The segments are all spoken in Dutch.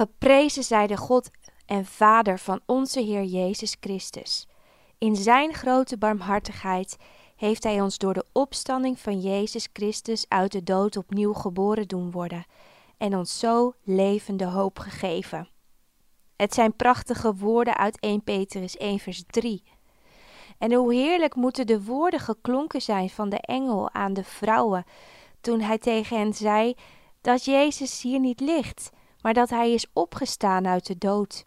Geprezen zij de God en Vader van onze Heer Jezus Christus. In Zijn grote barmhartigheid heeft Hij ons door de opstanding van Jezus Christus uit de dood opnieuw geboren doen worden en ons zo levende hoop gegeven. Het zijn prachtige woorden uit 1 Petrus 1 vers 3. En hoe heerlijk moeten de woorden geklonken zijn van de engel aan de vrouwen toen hij tegen hen zei dat Jezus hier niet ligt, maar dat hij is opgestaan uit de dood.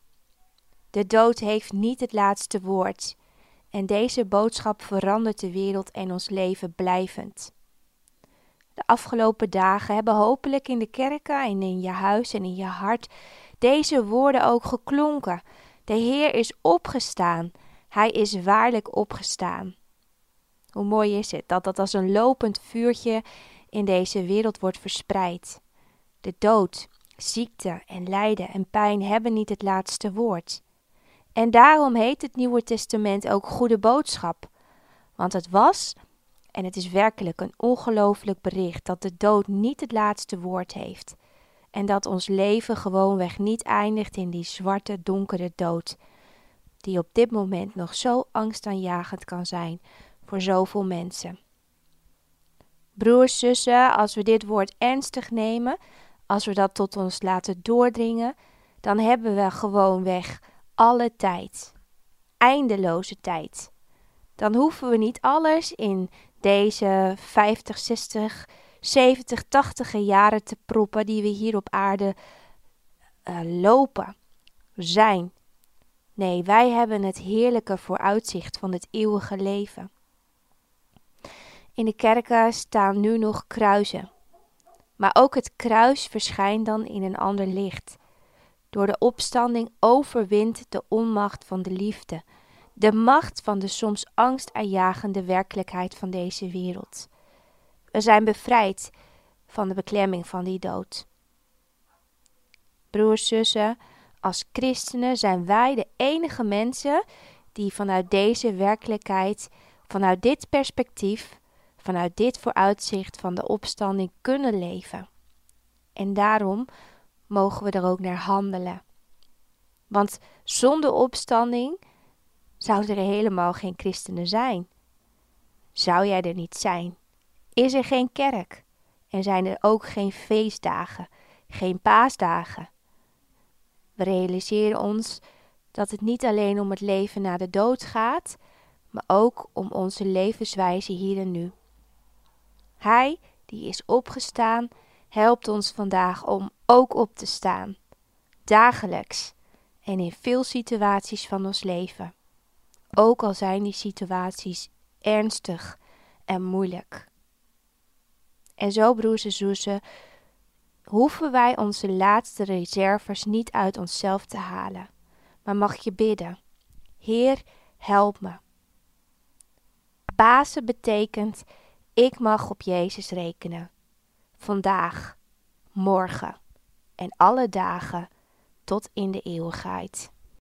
De dood heeft niet het laatste woord. En deze boodschap verandert de wereld en ons leven blijvend. De afgelopen dagen hebben hopelijk in de kerken en in je huis en in je hart deze woorden ook geklonken. De Heer is opgestaan. Hij is waarlijk opgestaan. Hoe mooi is het dat dat als een lopend vuurtje in deze wereld wordt verspreid. De dood, ziekte en lijden en pijn hebben niet het laatste woord. En daarom heet het Nieuwe Testament ook Goede Boodschap. Want het was en het is werkelijk een ongelooflijk bericht dat de dood niet het laatste woord heeft. En dat ons leven gewoonweg niet eindigt in die zwarte, donkere dood, die op dit moment nog zo angstaanjagend kan zijn voor zoveel mensen. Broers, zussen, als we dit woord ernstig nemen, als we dat tot ons laten doordringen, dan hebben we gewoonweg alle tijd. Eindeloze tijd. Dan hoeven we niet alles in deze 50, 60, 70, 80 jaren te proppen die we hier op aarde uh, lopen, zijn. Nee, wij hebben het heerlijke vooruitzicht van het eeuwige leven. In de kerken staan nu nog kruisen. Maar ook het kruis verschijnt dan in een ander licht. Door de opstanding overwint de onmacht van de liefde, de macht van de soms angstaanjagende werkelijkheid van deze wereld. We zijn bevrijd van de beklemming van die dood. Broers, zussen, als christenen zijn wij de enige mensen die vanuit deze werkelijkheid, vanuit dit perspectief, vanuit dit vooruitzicht van de opstanding kunnen leven. En daarom mogen we er ook naar handelen. Want zonder opstanding zouden er helemaal geen christenen zijn. Zou jij er niet zijn? Is er geen kerk? En zijn er ook geen feestdagen, geen paasdagen? We realiseren ons dat het niet alleen om het leven na de dood gaat, maar ook om onze levenswijze hier en nu. Hij, die is opgestaan, helpt ons vandaag om ook op te staan. Dagelijks en in veel situaties van ons leven. Ook al zijn die situaties ernstig en moeilijk. En zo, broers en zussen, hoeven wij onze laatste reserves niet uit onszelf te halen, maar mag je bidden: Heer, help me. Pasen betekent ik mag op Jezus rekenen. Vandaag, morgen en alle dagen tot in de eeuwigheid.